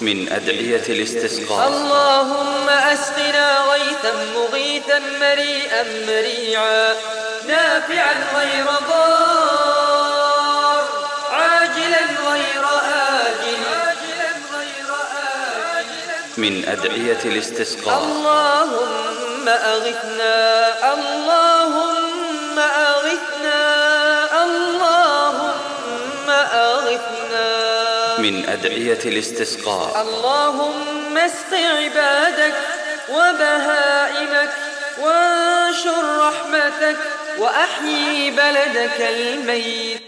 من أدعية الاستسقاء. اللهم أسقنا غيثا مغيثا مريئا مريعا نافعا غير ضار عاجلا غير آجل. من أدعية الاستسقاء. اللهم أغثنا من أدعية الاستسقاء. اللهم اسق عبادك وبهائمك وانشر رحمتك وأحيي بلدك الميت.